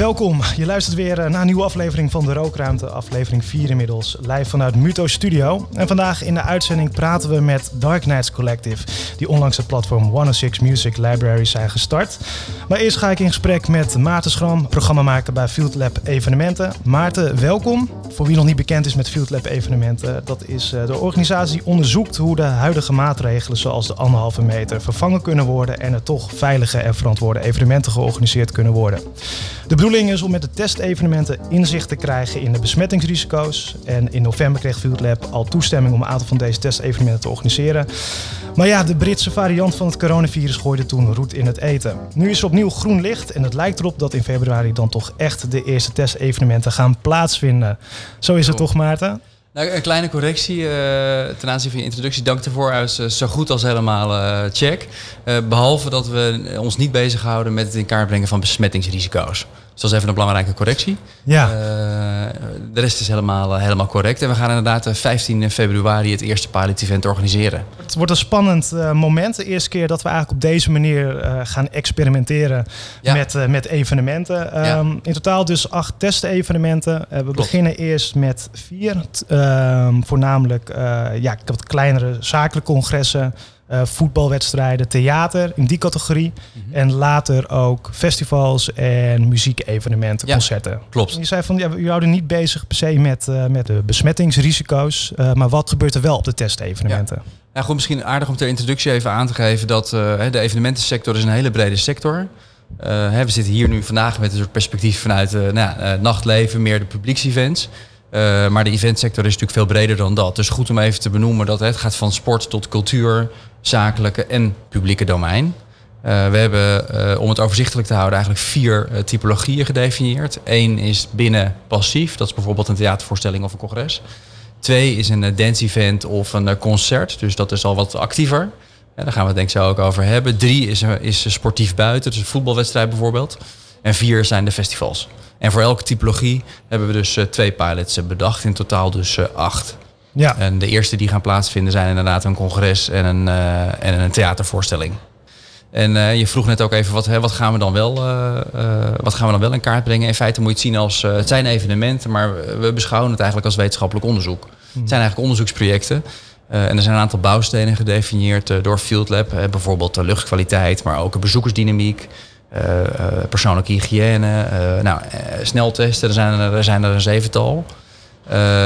Welkom. Je luistert weer eh, naar een nieuwe aflevering van de Rookruimte, aflevering 4 inmiddels, live vanuit Muto Studio. En vandaag in de uitzending praten we met Dark Knights Collective, die onlangs het platform 106 Music Library zijn gestart. Maar eerst ga ik in gesprek met Maarten Schram, programmamaker bij Field Lab Evenementen. Maarten, welkom. Voor wie nog niet bekend is met Field Lab Evenementen, dat is eh, de organisatie die onderzoekt hoe de huidige maatregelen zoals de anderhalve meter vervangen kunnen worden en er toch veilige en verantwoorde evenementen georganiseerd kunnen worden. De bedoeling is om met de testevenementen inzicht te krijgen in de besmettingsrisico's. En in november kreeg Field Lab al toestemming om een aantal van deze testevenementen te organiseren. Maar ja, de Britse variant van het coronavirus gooide toen roet in het eten. Nu is er opnieuw groen licht en het lijkt erop dat in februari dan toch echt de eerste testevenementen gaan plaatsvinden. Zo is het toch, Maarten? Nou, een kleine correctie uh, ten aanzien van je introductie. Dank ervoor. Hij is zo goed als helemaal uh, check. Behalve dat we ons niet bezighouden met het in kaart brengen van besmettingsrisico's. Dus dat is even een belangrijke correctie. Ja. de rest is helemaal, helemaal correct. En we gaan inderdaad 15 februari het eerste pilot-event organiseren. Het wordt een spannend moment. De eerste keer dat we eigenlijk op deze manier gaan experimenteren ja. met, met evenementen. Ja. Um, in totaal dus acht testevenementen. we Klopt. beginnen eerst met vier. Um, voornamelijk uh, ja, wat kleinere zakelijke congressen, uh, voetbalwedstrijden, theater in die categorie. Mm -hmm. En later ook festivals en muziekevenementen, ja, concerten. Klopt. Je zei van, ja, u houden niet bezig per se met, uh, met de besmettingsrisico's. maar wat gebeurt er wel op de testevenementen? Ja. Nou goed, misschien aardig om ter introductie even aan te geven dat de evenementensector is een hele brede sector is. Uh, we zitten hier nu vandaag met een soort perspectief vanuit uh, nou, nachtleven, meer de publieksevents. Uh, maar de eventsector is natuurlijk veel breder dan dat. Dus goed om even te benoemen dat het gaat van sport tot cultuur, zakelijke en publieke domein. Uh, we hebben, uh, om het overzichtelijk te houden, eigenlijk vier typologieën gedefinieerd. Eén is binnen passief, dat is bijvoorbeeld een theatervoorstelling of een congres. Twee is een dance-event of een concert, dus dat is al wat actiever. Daar gaan we het denk ik zo ook over hebben. Drie is, is sportief buiten, dus een voetbalwedstrijd bijvoorbeeld. En vier zijn de festivals. En voor elke typologie hebben we dus uh, twee pilots uh, bedacht. In totaal dus uh, acht. Ja. En de eerste die gaan plaatsvinden zijn inderdaad een congres en een, en een theatervoorstelling. En je vroeg net ook even, wat, hè, wat, gaan we dan wel, wat gaan we dan wel in kaart brengen? In feite moet je het zien als, het zijn evenementen, maar we beschouwen het eigenlijk als wetenschappelijk onderzoek. Het zijn eigenlijk onderzoeksprojecten. en er zijn een aantal bouwstenen gedefinieerd door Field Lab. bijvoorbeeld de luchtkwaliteit, maar ook bezoekersdynamiek. Uh, uh, persoonlijke hygiëne, uh, nou, sneltesten, er zijn er, zijn er een zevental.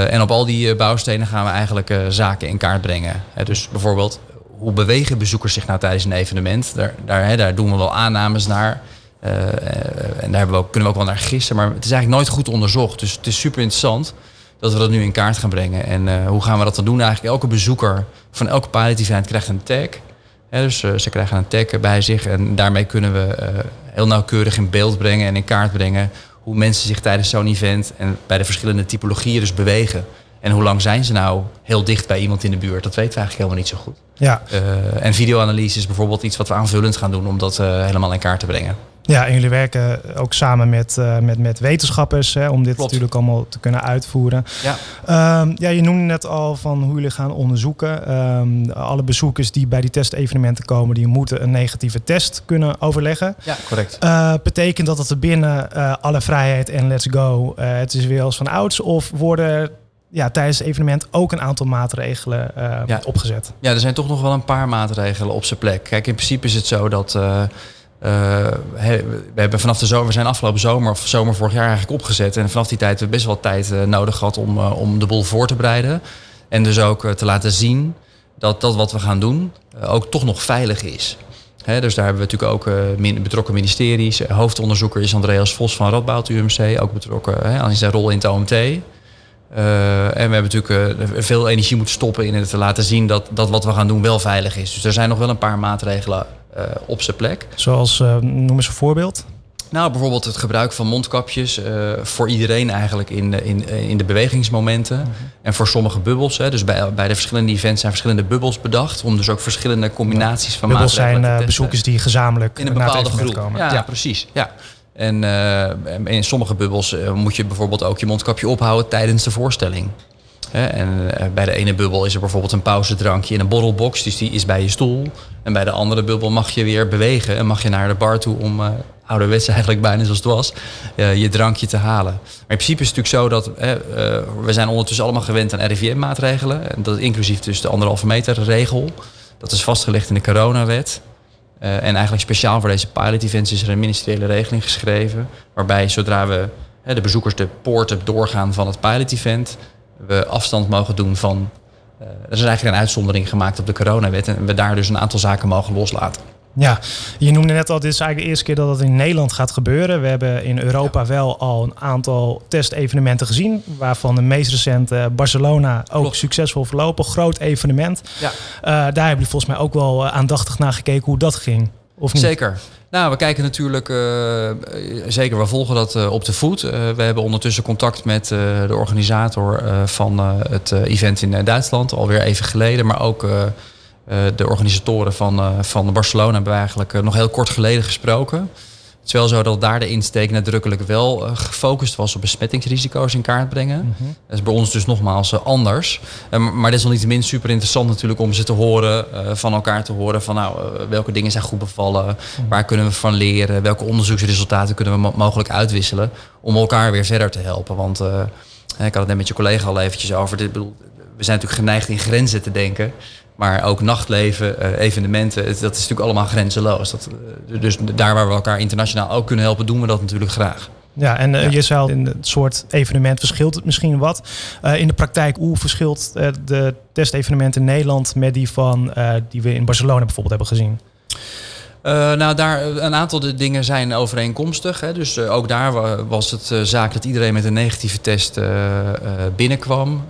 en op al die bouwstenen gaan we eigenlijk zaken in kaart brengen. dus bijvoorbeeld, hoe bewegen bezoekers zich nou tijdens een evenement? Daar, daar, daar doen we wel aannames naar. en daar we ook, kunnen we ook wel naar gissen, maar het is eigenlijk nooit goed onderzocht. Dus het is super interessant dat we dat nu in kaart gaan brengen. En hoe gaan we dat dan doen? Eigenlijk elke bezoeker van elke pilot event krijgt een tag. Dus ze krijgen een tag bij zich en daarmee kunnen we uh, heel nauwkeurig in beeld brengen en in kaart brengen hoe mensen zich tijdens zo'n event en bij de verschillende typologieën dus bewegen. En hoe lang zijn ze nou heel dicht bij iemand in de buurt? Dat weten we eigenlijk helemaal niet zo goed. Ja. Uh, en videoanalyse is bijvoorbeeld iets wat we aanvullend gaan doen om dat helemaal in kaart te brengen. Ja, en jullie werken ook samen met, uh, met, met wetenschappers hè, om dit Klopt. natuurlijk allemaal te kunnen uitvoeren. Ja. Um, ja, je noemde net al van hoe jullie gaan onderzoeken. Um, alle bezoekers die bij die testevenementen komen, die moeten een negatieve test kunnen overleggen. Ja, correct. Uh, betekent dat dat er binnen uh, alle vrijheid en let's go, het is weer als van ouds, of worden ja, tijdens het evenement ook een aantal maatregelen ja. opgezet? Ja, er zijn toch nog wel een paar maatregelen op zijn plek. Kijk, in principe is het zo dat. Uh, we hebben vanaf de zomer, zijn afgelopen zomer of zomer vorig jaar eigenlijk opgezet. En vanaf die tijd hebben we best wel tijd uh, nodig gehad om, uh, om de boel voor te bereiden. En dus ook te laten zien dat dat wat we gaan doen ook toch nog veilig is. Dus daar hebben we natuurlijk ook betrokken ministeries. hoofdonderzoeker is Andreas Vos van Radboud UMC, ook betrokken he, aan zijn rol in het OMT. En we hebben natuurlijk veel energie moeten stoppen in het te laten zien dat, dat wat we gaan doen wel veilig is. Dus er zijn nog wel een paar maatregelen op zijn plek. Zoals, noem eens een voorbeeld. Nou, bijvoorbeeld het gebruik van mondkapjes voor iedereen eigenlijk in, in, in de bewegingsmomenten. Mm -hmm. En voor sommige bubbels. Hè, dus bij, bij de verschillende events zijn verschillende bubbels bedacht. Om dus ook verschillende combinaties van bubbels maatregelen zijn bezoekers die gezamenlijk in een bepaalde groep komen. Ja, ja, precies. Ja. En uh, in sommige bubbels moet je bijvoorbeeld ook je mondkapje ophouden tijdens de voorstelling. En uh, bij de ene bubbel is er bijvoorbeeld een pauzedrankje in een borrelbox, dus die is bij je stoel. En bij de andere bubbel mag je weer bewegen en mag je naar de bar toe om ouderwets eigenlijk bijna zoals het was, uh, je drankje te halen. Maar in principe is het natuurlijk zo dat uh, we zijn ondertussen allemaal gewend aan RIVM-maatregelen. En dat inclusief dus de anderhalve meter regel. Dat is vastgelegd in de coronawet. Uh, en eigenlijk speciaal voor deze pilot events is er een ministeriële regeling geschreven. Waarbij zodra we de bezoekers de poorten doorgaan van het pilot event, we afstand mogen doen van. er is eigenlijk een uitzondering gemaakt op de coronawet. En we daar dus een aantal zaken mogen loslaten. Ja, je noemde net al, dit is eigenlijk de eerste keer dat het in Nederland gaat gebeuren. We hebben in Europa wel al een aantal testevenementen gezien, waarvan de meest recente Barcelona ook succesvol verlopen. Groot evenement. Ja. Uh, daar hebben jullie volgens mij ook wel aandachtig naar gekeken hoe dat ging. Of niet? Zeker. Nou, we kijken natuurlijk, uh, zeker, we volgen dat uh, op de voet. we hebben ondertussen contact met de organisator van het event in Duitsland, alweer even geleden, maar ook de organisatoren van, van Barcelona hebben we eigenlijk nog heel kort geleden gesproken. Het is wel zo dat daar de insteek nadrukkelijk wel gefocust was op besmettingsrisico's in kaart brengen. Mm -hmm. Dat is bij ons dus nogmaals anders. maar desalniettemin super interessant natuurlijk om ze te horen, van elkaar te horen van nou, welke dingen zijn goed bevallen, mm -hmm. waar kunnen we van leren, welke onderzoeksresultaten kunnen we mogelijk uitwisselen om elkaar weer verder te helpen. Want ik had het net met je collega al eventjes over. Dit, bedoel, we zijn natuurlijk geneigd in grenzen te denken. Maar ook nachtleven, uh, evenementen, dat is natuurlijk allemaal grenzeloos. Dat, uh, dus daar waar we elkaar internationaal ook kunnen helpen, doen we dat natuurlijk graag. Ja, en uh, ja. je zou in het soort evenement verschilt het misschien wat. in de praktijk, hoe verschilt de testevenement in Nederland met die van die we in Barcelona bijvoorbeeld hebben gezien? Uh, nou, daar, een aantal de dingen zijn overeenkomstig. Hè. Dus uh, ook daar was het zaak dat iedereen met een negatieve test binnenkwam.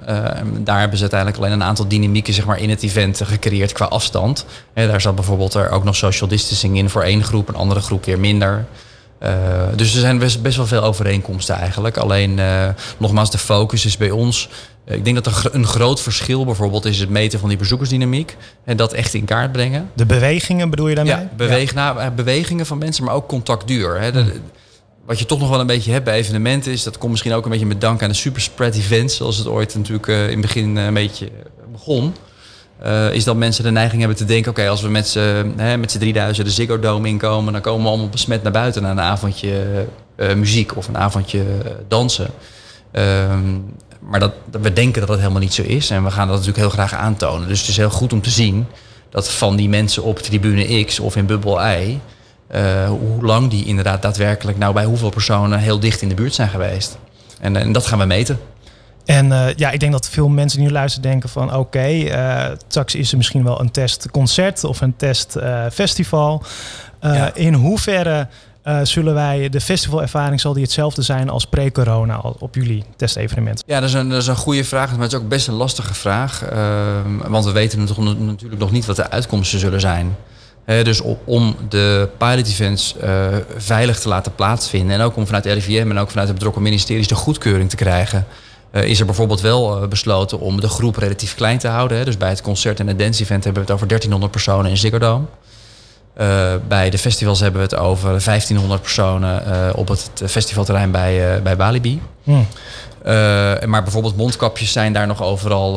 daar hebben ze uiteindelijk alleen een aantal dynamieken zeg maar, in het event gecreëerd qua afstand. daar zat bijvoorbeeld er ook nog social distancing in voor één groep, een andere groep weer minder. Dus er zijn best, best wel veel overeenkomsten eigenlijk. Alleen nogmaals, de focus is bij ons eh, ik denk dat er een groot verschil bijvoorbeeld is het meten van die bezoekersdynamiek. En dat echt in kaart brengen. De bewegingen bedoel je daarmee? Ja, beweeg, ja. Nou, bewegingen van mensen, maar ook contactduur. Hè. De, wat je toch nog wel een beetje hebt bij evenementen is, dat komt misschien ook een beetje met dank aan de superspread events, zoals het ooit natuurlijk in het begin een beetje begon. Uh, is dat mensen de neiging hebben te denken, oké, als we met z'n 3000 de Ziggo Dome inkomen, dan komen we allemaal besmet naar buiten naar een avondje muziek of een avondje dansen. Ehm, maar dat, we denken dat dat helemaal niet zo is. En we gaan dat natuurlijk heel graag aantonen. Dus het is heel goed om te zien dat van die mensen op tribune X of in bubbel Y... Hoe lang die inderdaad daadwerkelijk nou bij hoeveel personen heel dicht in de buurt zijn geweest. En, en dat gaan we meten. En uh, ja, ik denk dat veel mensen die nu luisteren denken van oké, okay, uh, straks is er misschien wel een testconcert of een testfestival. Ja. In hoeverre zullen wij, de festivalervaring zal die hetzelfde zijn als pre-corona op jullie testevenement? Ja, dat is, een, dat is een goede vraag, maar het is ook best een lastige vraag. Uh, want we weten natuurlijk nog niet wat de uitkomsten zullen zijn. Dus om de pilot events uh, veilig te laten plaatsvinden en ook om vanuit RIVM en ook vanuit de betrokken ministeries de goedkeuring te krijgen, uh, is er bijvoorbeeld wel besloten om de groep relatief klein te houden. Hè. Dus bij het concert en het dance event hebben we het over 1300 personen in Ziggo Dome. Uh, bij de festivals hebben we het over 1500 personen op het festivalterrein bij, bij Balibi. Hmm. Maar bijvoorbeeld mondkapjes zijn daar nog overal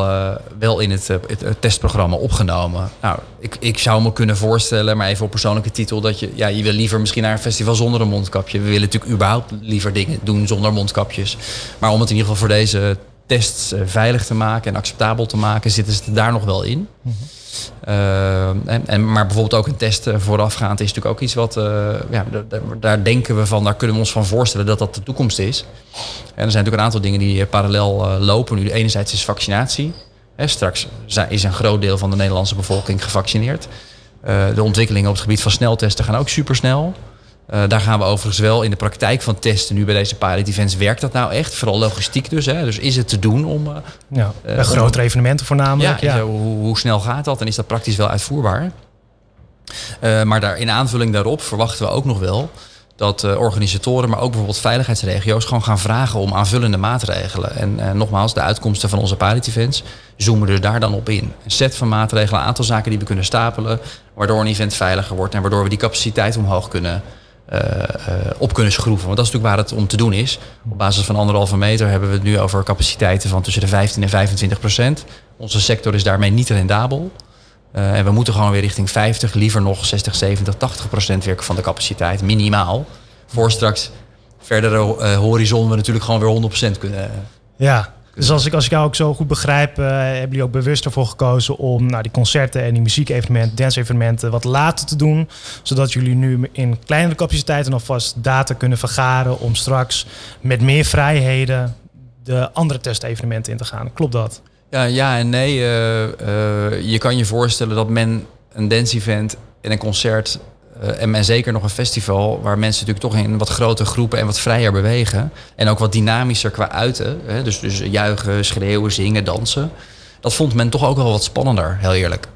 wel in het, het, het, testprogramma opgenomen. Nou, ik, ik zou me kunnen voorstellen, maar even op persoonlijke titel, dat je, ja, je wil liever misschien naar een festival zonder een mondkapje. We willen natuurlijk überhaupt liever dingen doen zonder mondkapjes. Maar om het in ieder geval voor deze tests veilig te maken en acceptabel te maken, zitten ze daar nog wel in. Hmm. Uh, en, en, maar bijvoorbeeld ook een test voorafgaand is natuurlijk ook iets wat, uh, ja, daar denken we van, daar kunnen we ons van voorstellen dat dat de toekomst is. En er zijn natuurlijk een aantal dingen die parallel uh, lopen nu. Enerzijds is vaccinatie. Hè, straks is een groot deel van de Nederlandse bevolking gevaccineerd. de ontwikkelingen op het gebied van sneltesten gaan ook supersnel. Uh, daar gaan we overigens wel in de praktijk van testen. Nu bij deze pilot events werkt dat nou echt? Vooral logistiek dus. Hè? Dus is het te doen om... Uh, ja, uh, grotere evenementen voornamelijk. Ja, ja. Hoe, hoe, snel gaat dat en is dat praktisch wel uitvoerbaar? maar daar, in aanvulling daarop verwachten we ook nog wel... dat organisatoren, maar ook bijvoorbeeld veiligheidsregio's... gewoon gaan vragen om aanvullende maatregelen. En nogmaals, de uitkomsten van onze pilot events zoomen er daar dan op in. Een set van maatregelen, een aantal zaken die we kunnen stapelen... waardoor een event veiliger wordt en waardoor we die capaciteit omhoog kunnen uh, op kunnen schroeven. Want dat is natuurlijk waar het om te doen is. Op basis van anderhalve meter hebben we het nu over capaciteiten van tussen de 15 en 25 procent. Onze sector is daarmee niet rendabel. Uh, en we moeten gewoon weer richting 50, liever nog 60, 70, 80 procent werken van de capaciteit, minimaal. Voor straks verdere uh, horizon we natuurlijk gewoon weer 100% kunnen. Ja, dus als ik, als ik jou ook zo goed begrijp, uh, hebben jullie ook bewust ervoor gekozen om nou, die concerten en die muziekevenementen, dance-evenementen wat later te doen. Zodat jullie nu in kleinere capaciteiten alvast data kunnen vergaren om straks met meer vrijheden de andere testevenementen in te gaan. Klopt dat? Ja, ja en nee. Uh, uh, je kan je voorstellen dat men een dance-event en een concert uh, en, zeker nog een festival waar mensen natuurlijk toch in wat grotere groepen en wat vrijer bewegen. En ook wat dynamischer qua uiten. Hè? Dus, dus juichen, schreeuwen, zingen, dansen. Dat vond men toch ook wel wat spannender, heel eerlijk.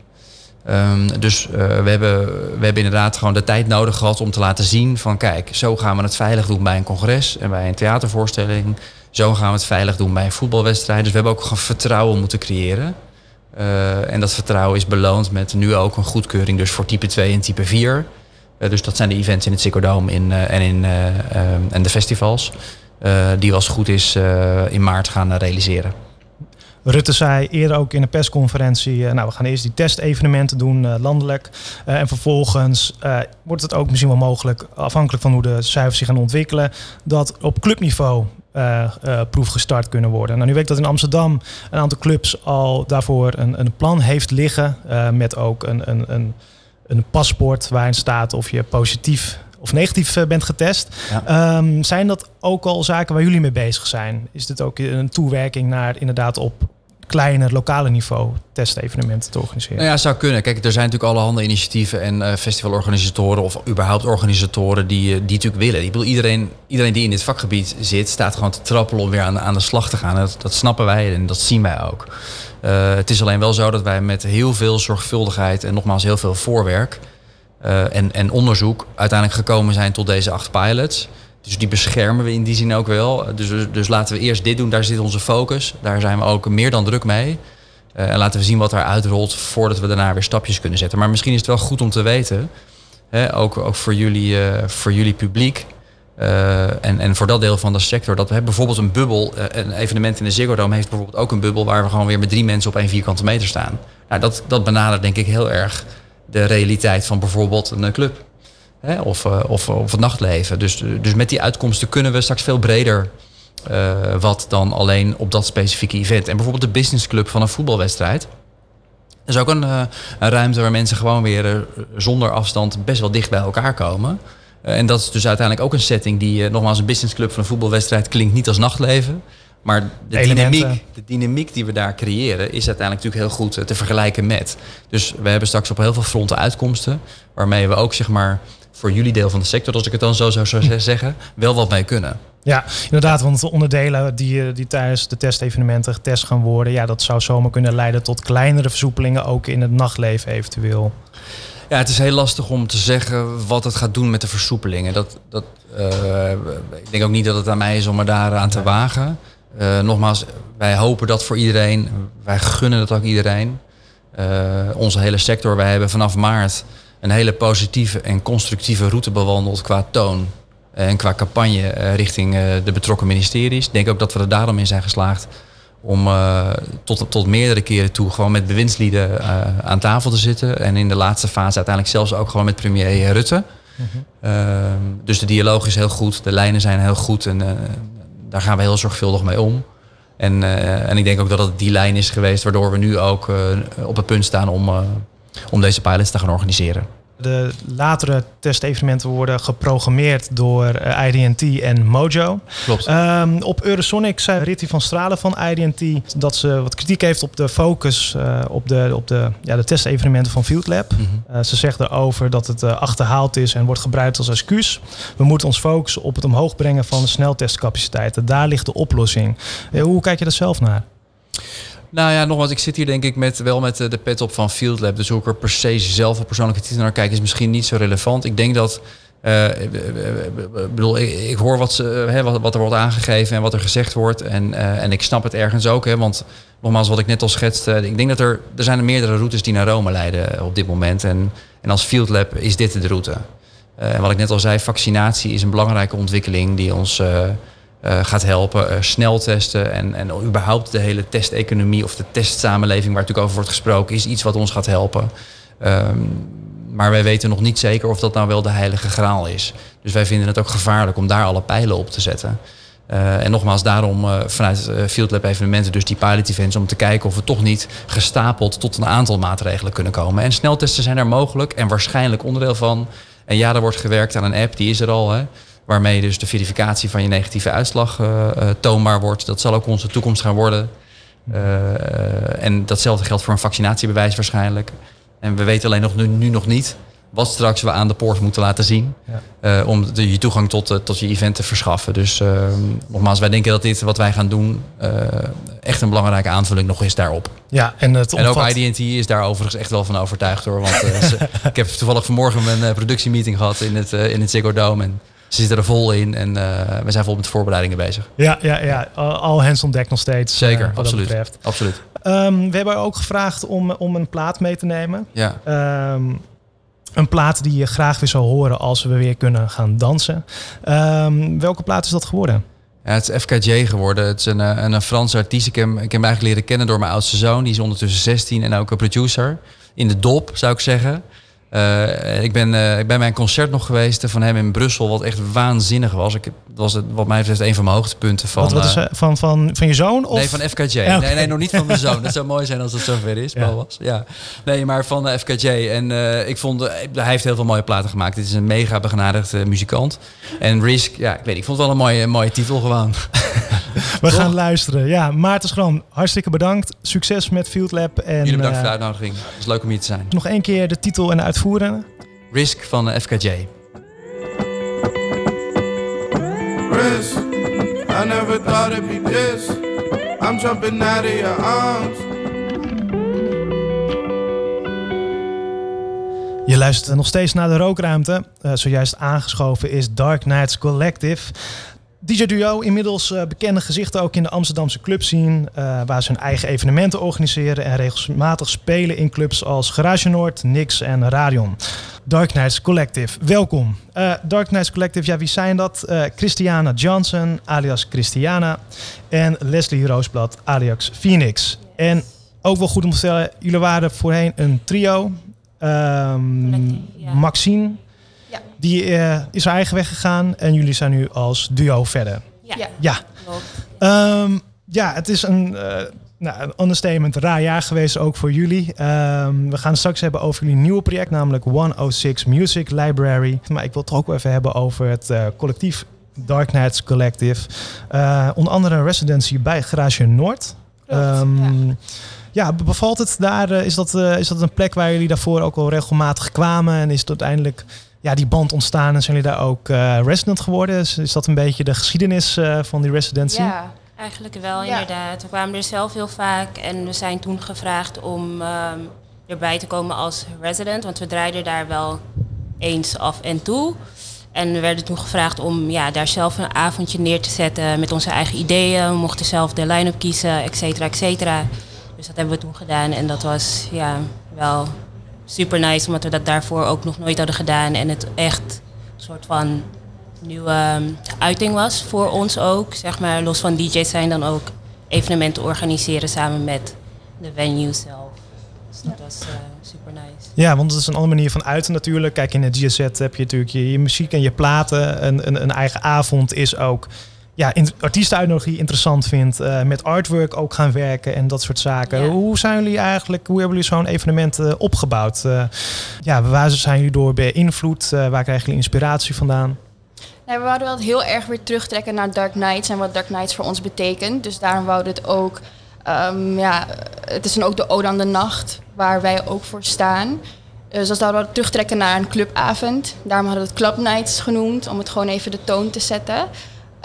Um, dus uh, we, hebben, we hebben inderdaad gewoon de tijd nodig gehad om te laten zien van kijk, zo gaan we het veilig doen bij een congres en bij een theatervoorstelling. Zo gaan we het veilig doen bij een voetbalwedstrijd. Dus we hebben ook gewoon vertrouwen moeten creëren. Uh, en dat vertrouwen is beloond met nu ook een goedkeuring dus voor type 2 en type 4. Uh, dus dat zijn de events in het in, uh, en, in, en de festivals. die als het goed is in maart gaan realiseren. Rutte zei eerder ook in een persconferentie: nou, we gaan eerst die testevenementen doen landelijk. en vervolgens wordt het ook misschien wel mogelijk, afhankelijk van hoe de cijfers zich gaan ontwikkelen, dat op clubniveau proef gestart kunnen worden. Nou, nu weet ik dat in Amsterdam een aantal clubs al daarvoor een, een plan heeft liggen. Met ook een, een, een, een paspoort waarin staat of je positief of negatief bent getest. Ja. Um, zijn dat ook al zaken waar jullie mee bezig zijn? Is dit ook een toewerking naar inderdaad op kleiner lokale niveau testevenementen te organiseren? Nou ja, zou kunnen. Kijk, er zijn natuurlijk allerhande initiatieven en uh, festivalorganisatoren of überhaupt organisatoren die, uh, die natuurlijk willen. Ik bedoel, iedereen, iedereen die in dit vakgebied zit, staat gewoon te trappelen om weer aan, aan de slag te gaan. Dat, dat snappen wij en dat zien wij ook. Uh, het is alleen wel zo dat wij met heel veel zorgvuldigheid en nogmaals heel veel voorwerk en, en onderzoek uiteindelijk gekomen zijn tot deze acht pilots. Dus die beschermen we in die zin ook wel. Dus, dus laten we eerst dit doen, daar zit onze focus. Daar zijn we ook meer dan druk mee. Uh, en laten we zien wat er uitrolt voordat we daarna weer stapjes kunnen zetten. Maar misschien is het wel goed om te weten, hè, ook, ook voor, jullie, voor jullie publiek uh, en, en voor dat deel van de sector, dat we hebben bijvoorbeeld een bubbel, een evenement in de Ziggo Dome heeft bijvoorbeeld ook een bubbel waar we gewoon weer met drie mensen op één vierkante meter staan. Nou, dat, dat benadert denk ik heel erg de realiteit van bijvoorbeeld een club. Hè, of, of, of het nachtleven. Dus, dus met die uitkomsten kunnen we straks veel breder wat dan alleen op dat specifieke event. En bijvoorbeeld de businessclub van een voetbalwedstrijd. Dat is ook een, een ruimte waar mensen gewoon weer zonder afstand best wel dicht bij elkaar komen. En dat is dus uiteindelijk ook een setting die, nogmaals, een businessclub van een voetbalwedstrijd klinkt niet als nachtleven. Maar de dynamiek, de dynamiek die we daar creëren is uiteindelijk natuurlijk heel goed te vergelijken met. Dus we hebben straks op heel veel fronten uitkomsten. Waarmee we ook zeg maar voor jullie deel van de sector, als ik het dan zo zou zeggen, wel wat mee kunnen. Ja, inderdaad, want de onderdelen die, die tijdens de testevenementen getest gaan worden, ja, dat zou zomaar kunnen leiden tot kleinere versoepelingen, ook in het nachtleven eventueel. Ja, het is heel lastig om te zeggen wat het gaat doen met de versoepelingen. Dat, dat, uh, ik denk ook niet dat het aan mij is om er daar aan te wagen. Uh, nogmaals, wij hopen dat voor iedereen. Wij gunnen dat ook iedereen. Uh, onze hele sector, wij hebben vanaf maart een hele positieve en constructieve route bewandeld qua toon en qua campagne eh, richting eh, de betrokken ministeries. Ik denk ook dat we er daarom in zijn geslaagd om uh, tot, tot meerdere keren toe gewoon met bewindslieden uh, aan tafel te zitten. En in de laatste fase uiteindelijk zelfs ook gewoon met premier Rutte. Mm -hmm. dus de dialoog is heel goed, de lijnen zijn heel goed en uh, daar gaan we heel zorgvuldig mee om. En, en ik denk ook dat het die lijn is geweest waardoor we nu ook op het punt staan om om deze pilots te gaan organiseren. De latere testevenementen worden geprogrammeerd door eh, IDT en Mojo. Klopt. Um, op Eurosonic zei Ritty van Stralen van IDT dat ze wat kritiek heeft op de focus uh, op de, op de, ja, de testevenementen van Field Lab. Mm -hmm. uh, ze zegt erover dat het achterhaald is en wordt gebruikt als excuus. We moeten ons focussen op het omhoog brengen van de sneltestcapaciteiten. Daar ligt de oplossing. hoe kijk je er zelf naar? Nou ja, nogmaals, ik zit hier denk ik met, wel met de pet op van Field Lab. Dus hoe ik er per se zelf op persoonlijke titel naar kijk, is misschien niet zo relevant. Ik denk dat. Uh, bedoel, ik, hoor wat, ze, hè, wat, er wordt aangegeven en wat er gezegd wordt. En, en ik snap het ergens ook. Hè, want nogmaals, wat ik net al schetste. Ik denk dat er, er zijn er meerdere routes die naar Rome leiden op dit moment. En, en als Field Lab is dit de route. En wat ik net al zei, vaccinatie is een belangrijke ontwikkeling die ons uh, gaat helpen. Uh, snel testen en, en überhaupt de hele testeconomie of de testsamenleving waar natuurlijk over wordt gesproken, is iets wat ons gaat helpen. Um, maar wij weten nog niet zeker of dat nou wel de heilige graal is. Dus wij vinden het ook gevaarlijk om daar alle pijlen op te zetten. Uh, en nogmaals, daarom vanuit uh, Field Lab evenementen, dus die pilot events, om te kijken of we toch niet gestapeld tot een aantal maatregelen kunnen komen. En sneltesten zijn er mogelijk en waarschijnlijk onderdeel van. En ja, er wordt gewerkt aan een app, die is er al. Hè, waarmee dus de verificatie van je negatieve uitslag toonbaar wordt. Dat zal ook onze toekomst gaan worden. en datzelfde geldt voor een vaccinatiebewijs waarschijnlijk. En we weten alleen nog nu, nu nog niet wat straks we aan de poort moeten laten zien. Ja. Uh, om de, je toegang tot, uh, tot je event te verschaffen. Dus uh, nogmaals, wij denken dat dit wat wij gaan doen echt een belangrijke aanvulling nog is daarop. Ja, en, het en ook IDT is daar overigens echt wel van overtuigd hoor. Want ze, ik heb toevallig vanmorgen een productiemeeting gehad in het, in het Ziggo Dome. En ze zitten er vol in en we zijn vol met voorbereidingen bezig. Ja, ja, ja. al hands on deck nog steeds. Zeker, absoluut. absoluut. Um, we hebben ook gevraagd om, om een plaat mee te nemen. Ja. Um, een plaat die je graag weer zou horen als we weer kunnen gaan dansen. Um, welke plaat is dat geworden? Ja, het is FKJ geworden. Het is een, een, een Franse artiest. Ik heb, ik heb hem eigenlijk leren kennen door mijn oudste zoon. Die is ondertussen 16 en ook een producer. In de dop, zou ik zeggen. Uh, ik, ben, uh, ik ben bij een concert nog geweest van hem in Brussel, wat echt waanzinnig was. Ik, was het, wat mij betreft een van mijn hoogtepunten van. Wat, wat is, uh, van, van, van je zoon? Of? Nee, van FKJ. Okay. Nee, nee, nog niet van mijn zoon. Dat zou mooi zijn als het zover is, ja. was. Ja. Nee, maar van FKJ. En ik vond, hij heeft heel veel mooie platen gemaakt. Dit is een mega begenadigd muzikant. En Risk, ja, ik weet ik vond het wel een mooie, mooie titel gewoon. We gaan luisteren. Ja, Maarten Schram, hartstikke bedankt. Succes met Field Lab. En, Jullie bedankt voor de uitnodiging. Het is leuk om hier te zijn. Nog één keer de titel en de Risk van de FKJ. Risk, I never thought it'd be this. I'm jumping out of your arms. Je luistert nog steeds naar de rookruimte. Uh, zojuist aangeschoven is Dark Knights Collective. DJ Duo, inmiddels uh, bekende gezichten ook in de Amsterdamse clubscene, uh, waar ze hun eigen evenementen organiseren en regelmatig spelen in clubs als Garage Noord, Nix en Radion. Dark Knights Collective, welkom. Uh, Dark Knights Collective, ja, wie zijn dat? Christiana Johnson, alias Christiana, en Leslie Roosblad, alias Phoenix. En ook wel goed om te stellen, jullie waren voorheen een trio. Um. Maxine. Die uh, is haar eigen weg gegaan en jullie zijn nu als duo verder. Ja. Ja, um, ja het is een, uh, nou, een understatement, een raar jaar geweest ook voor jullie. Um, we gaan het straks hebben over jullie nieuwe project, namelijk 106 Music Library. Maar ik wil het ook wel even hebben over het uh, collectief Dark Knights Collective. onder andere een residency bij Garage Noord. Um, ja. Ja, bevalt het daar? Is dat, is dat een plek waar jullie daarvoor ook al regelmatig kwamen? En is het uiteindelijk ja, die band ontstaan en zijn jullie daar ook uh, resident geworden? Is, is, dat een beetje de geschiedenis uh, van die residency? Ja, eigenlijk wel ja. inderdaad. We kwamen er zelf heel vaak en we zijn toen gevraagd om um, erbij te komen als resident, want we draaiden daar wel eens af en toe. En we werden toen gevraagd om ja, daar zelf een avondje neer te zetten met onze eigen ideeën. We mochten zelf de line-up kiezen, et cetera, et cetera. Dus dat hebben we toen gedaan en dat was ja, wel super nice, omdat we dat daarvoor ook nog nooit hadden gedaan. En het echt een soort van nieuwe um, uiting was voor ons ook. Zeg maar, los van DJ's zijn dan ook evenementen organiseren samen met de venue zelf. Dus dat was uh, super nice. Ja, want het is een andere manier van uiten natuurlijk. Kijk, in het GZ heb je natuurlijk je, muziek en je platen. Een, een, een eigen avond is ook ja, artiestenuitnodiging interessant vindt. Uh, met artwork ook gaan werken en dat soort zaken. Ja. Hoe zijn jullie eigenlijk, hoe hebben jullie zo'n evenement uh, opgebouwd? Uh, ja, waar zijn jullie door beïnvloed? waar krijgen jullie inspiratie vandaan? Nee, we wouden wel heel erg weer terugtrekken naar Dark Knights en wat Dark Knights voor ons betekent. Dus daarom wouden het ook, um, ja, het is dan ook de Ode aan de Nacht, waar wij ook voor staan. Dus als we terugtrekken naar een clubavond. Daarom hadden we het Club Nights genoemd, om het gewoon even de toon te zetten.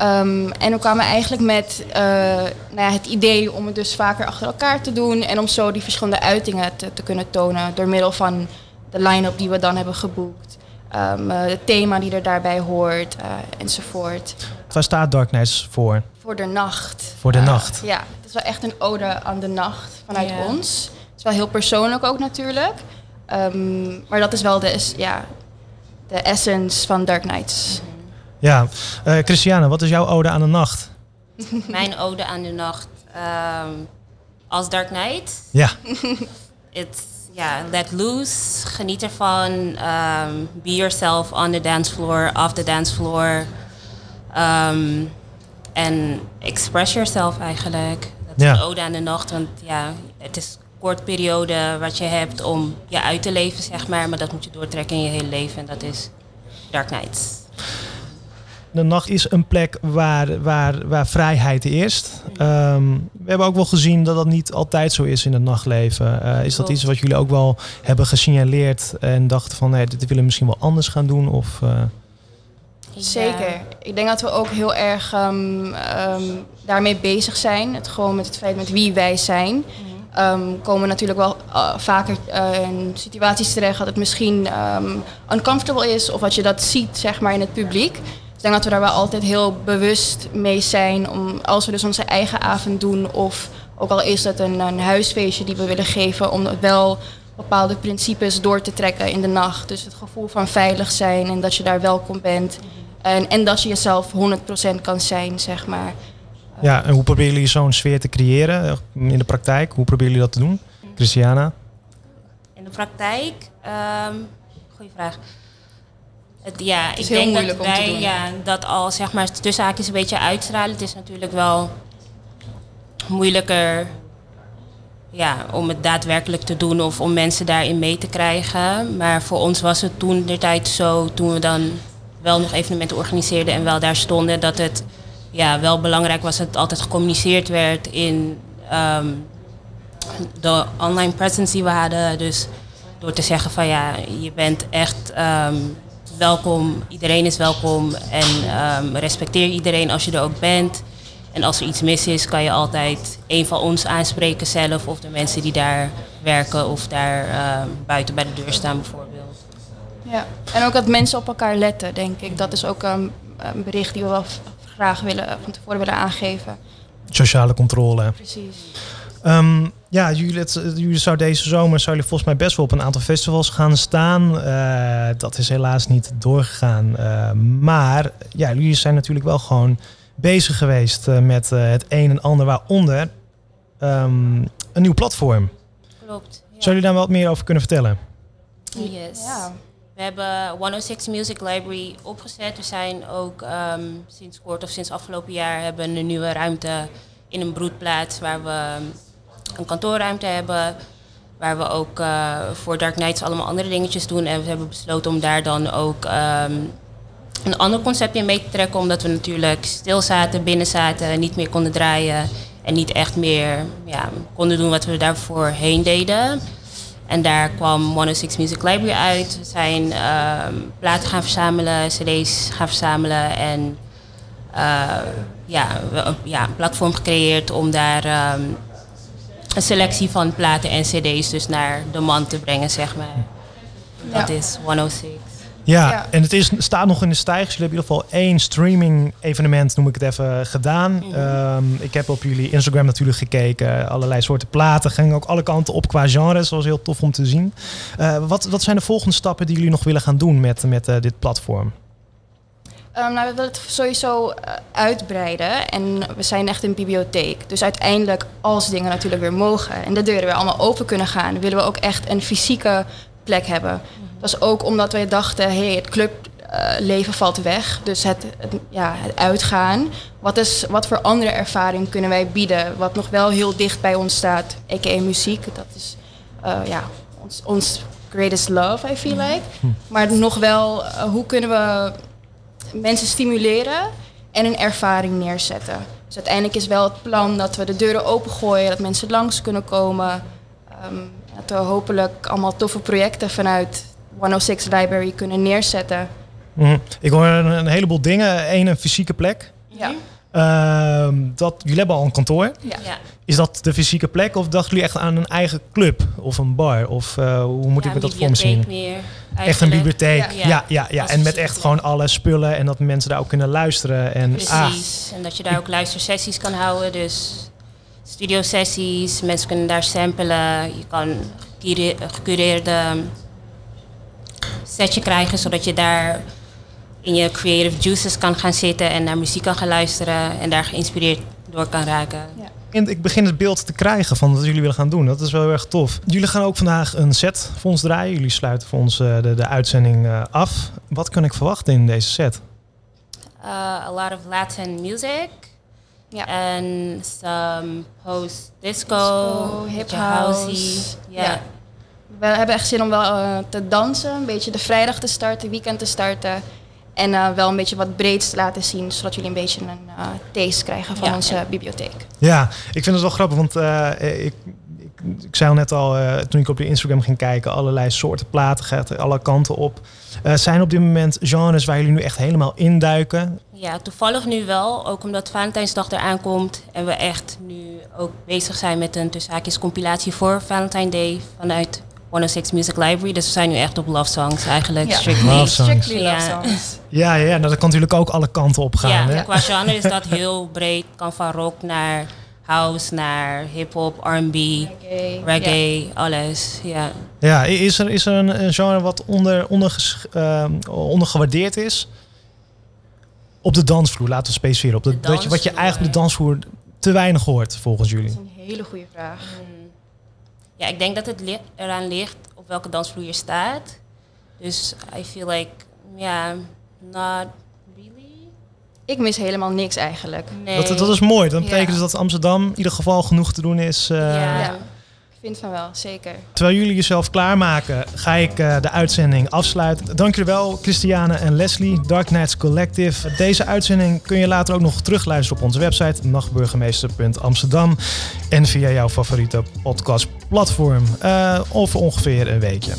Um, en we kwamen eigenlijk met uh, nou ja, het idee om het dus vaker achter elkaar te doen en om zo die verschillende uitingen te, te kunnen tonen door middel van de line-up die we dan hebben geboekt, um, uh, het thema die er daarbij hoort uh, enzovoort. Waar staat Dark Knights voor? Voor de nacht. Voor de nacht. Ja, het is wel echt een ode aan de nacht vanuit yeah. ons. Het is wel heel persoonlijk ook natuurlijk, um, maar dat is wel de, ja, de essence van Dark Knights. Mm -hmm. Ja, uh, Christiane, wat is jouw ode aan de nacht? Mijn ode aan de nacht um, als Dark Knight. Ja. Het, ja, let loose. Geniet ervan. Ehm, be yourself on the dance floor, off the dance floor. Ehm, en express yourself eigenlijk. Dat is Ja. een ode aan de nacht. Want ja, het is een kort periode wat je hebt om je uit te leven, zeg maar. Maar dat moet je doortrekken in je hele leven. En dat is Dark Nights. De nacht is een plek waar, waar, waar vrijheid eerst. Ehm, we hebben ook wel gezien dat dat niet altijd zo is in het nachtleven. Eh, is dat iets wat jullie ook wel hebben gesignaleerd en dachten van nee, dit willen we misschien wel anders gaan doen? Of, eh, Zeker. Ik denk dat we ook heel erg ehm, ehm, daarmee bezig zijn. Het gewoon met het feit met wie wij zijn. Ehm, komen natuurlijk wel eh, vaker eh, in situaties terecht dat het misschien ehm, uncomfortable is of dat je dat ziet zeg maar in het publiek. Ik denk dat we daar wel altijd heel bewust mee zijn om als we dus onze eigen avond doen of ook al is het een, een huisfeestje die we willen geven om wel bepaalde principes door te trekken in de nacht. Dus het gevoel van veilig zijn en dat je daar welkom bent. En, en dat je jezelf 100% kan zijn, zeg maar. ja, en hoe proberen jullie zo'n sfeer te creëren eh, in de praktijk? Hoe proberen jullie dat te doen? Christiana? In de praktijk, ehm goeie vraag. Het, ja, is ik heel denk moeilijk dat om te wij doen. ja, dat al zeg maar tussen haakjes een beetje uitstralen. Het is natuurlijk wel moeilijker ja, om het daadwerkelijk te doen of om mensen daarin mee te krijgen. Maar voor ons was het toen de tijd zo, toen we dan wel nog evenementen organiseerden en wel daar stonden, dat het ja, wel belangrijk was dat het altijd gecommuniceerd werd in ehm, de online presence die we hadden. Dus door te zeggen van ja, je bent echt ehm, welkom, iedereen is welkom en ehm, respecteer iedereen als je er ook bent. En als er iets mis is, kan je altijd een van ons aanspreken zelf of de mensen die daar werken of daar ehm, buiten bij de deur staan bijvoorbeeld. Ja. En ook dat mensen op elkaar letten, denk ik. Dat is ook een, een bericht die we wel graag willen, van tevoren willen aangeven. Sociale controle. Precies. Ehm, ja, jullie, het, jullie zou deze zomer zou jullie volgens mij best wel op een aantal festivals gaan staan. Eh, dat is helaas niet doorgegaan. Eh, maar ja, jullie zijn natuurlijk wel gewoon bezig geweest eh, met eh, het een en ander, waaronder ehm, een nieuw platform. Klopt. ja. Zou jullie daar wat meer over kunnen vertellen? Yes. Ja. We hebben 106 Music Library opgezet. We zijn ook ehm, sinds kort of sinds afgelopen jaar hebben we een nieuwe ruimte in een broedplaats waar we een kantoorruimte hebben. Waar we ook eh, voor Dark Nights allemaal andere dingetjes doen. En we hebben besloten om daar dan ook ehm, een ander concept in mee te trekken. Omdat we natuurlijk stil zaten, binnen zaten, niet meer konden draaien. En niet echt meer ja, konden doen wat we daarvoor heen deden. En daar kwam 106 Music Library uit. We zijn ehm, platen gaan verzamelen, cd's gaan verzamelen. En eh, ja, ja, een platform gecreëerd om daar ehm, een selectie van platen en cd's dus naar de man te brengen, zeg maar. Dat Ja. is 106. Ja, Ja. en het is, staat nog in de stijgers. Jullie hebben in ieder geval één streaming evenement, noem ik het even, gedaan. Ehm, ik heb op jullie Instagram natuurlijk gekeken. Allerlei soorten platen. Gingen ook alle kanten op qua genres. Dat was heel tof om te zien. Eh, wat, wat zijn de volgende stappen die jullie nog willen gaan doen met, met eh, dit platform? Ehm, nou, we willen het sowieso eh, uitbreiden en we zijn echt een bibliotheek. Dus uiteindelijk, als dingen natuurlijk weer mogen en de deuren weer allemaal open kunnen gaan, willen we ook echt een fysieke plek hebben. Dat is ook omdat wij dachten, hey, het clubleven valt weg. Dus het, het, ja, het uitgaan. Wat, is, wat voor andere ervaring kunnen wij bieden? Wat nog wel heel dicht bij ons staat, a.k.a. muziek. Dat is eh, ja, ons, ons greatest love, I feel like. Maar nog wel, eh, hoe kunnen we mensen stimuleren en een ervaring neerzetten. Dus uiteindelijk is wel het plan dat we de deuren opengooien, dat mensen langs kunnen komen. Ehm, dat we hopelijk allemaal toffe projecten vanuit 106 Library kunnen neerzetten. Mhm. Ik hoor een, een heleboel dingen. Eén, een fysieke plek. Ja. Ehm, dat, jullie hebben al een kantoor. Ja. Ja. Is dat de fysieke plek of dachten jullie echt aan een eigen club of een bar? Of eh, hoe moet Ja, ik me dat voor me zien? meer. Echt een bibliotheek. Ja. Ja, ja, En met echt gewoon alle spullen en dat mensen daar ook kunnen luisteren. En, ah, Precies. En dat je daar ook luistersessies kan houden. Dus studiosessies, mensen kunnen daar samplen. Je kan een gecureerde setje krijgen, zodat je daar in je creative juices kan gaan zitten en naar muziek kan gaan luisteren en daar geïnspireerd door kan raken. Ja. En ik begin het beeld te krijgen van wat jullie willen gaan doen. Dat is wel heel erg tof. Jullie gaan ook vandaag een set voor ons draaien. Jullie sluiten voor ons eh, de, de uitzending eh, af. Wat kan ik verwachten in deze set? Uh, a lot of Latin music. Ja. And some post disco, Disco, hip house. Yeah. Ja. We hebben echt zin om wel eh, te dansen, een beetje de vrijdag te starten, weekend te starten. En eh, wel een beetje wat breeds te laten zien, zodat jullie een beetje een uh, taste krijgen van Ja, onze bibliotheek. Ja, ik vind het wel grappig, want eh, ik, ik, ik zei al net al, eh, toen ik op je Instagram ging kijken, allerlei soorten platen, gaat alle kanten op. Eh, zijn op dit moment genres waar jullie nu echt helemaal induiken? Ja, toevallig nu wel. Ook omdat Valentijnsdag eraan komt. En we echt nu ook bezig zijn met een tussen haakjes compilatie voor Valentine Day vanuit 106 Music Library. Dus we zijn nu echt op love songs eigenlijk. Ja. Strictly. Love songs. Strictly Ja. love songs. Ja, ja, nou, dat kan natuurlijk ook alle kanten op gaan. Ja, hè? qua genre is dat heel breed. Kan van rock naar house, naar hip-hop, RB, Reggae. reggae, alles. Ja. Ja, is er, is er een, een genre wat onder, onder, ondergewaardeerd is? Op de dansvloer, laten we specificeren. Op de, De dat je, wat je eigenlijk op de dansvloer te weinig hoort, volgens Dat jullie. is een hele goede vraag. Ja, ik denk dat het li- eraan ligt op welke dansvloer je staat. Dus I feel like, ja, not really. Ik mis helemaal niks eigenlijk. Nee. Dat, dat is mooi. Dan betekent Ja. dus dat Amsterdam in ieder geval genoeg te doen is. eh, Ja. Vind van wel, zeker. Terwijl jullie jezelf klaarmaken, ga ik eh, de uitzending afsluiten. Dank jullie wel, Christiane en Leslie, Dark Nights Collective. Deze uitzending kun je later ook nog terugluisteren op onze website nachtburgemeester.amsterdam en via jouw favoriete podcastplatform uh, over ongeveer een weekje.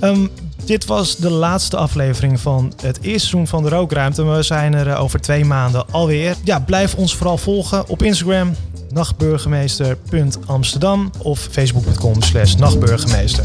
Ehm, dit was de laatste aflevering van het eerste seizoen van de Rookruimte. We zijn er eh, over twee maanden alweer. Ja, blijf ons vooral volgen op Instagram nachtburgemeester.amsterdam of facebook.com slash nachtburgemeester.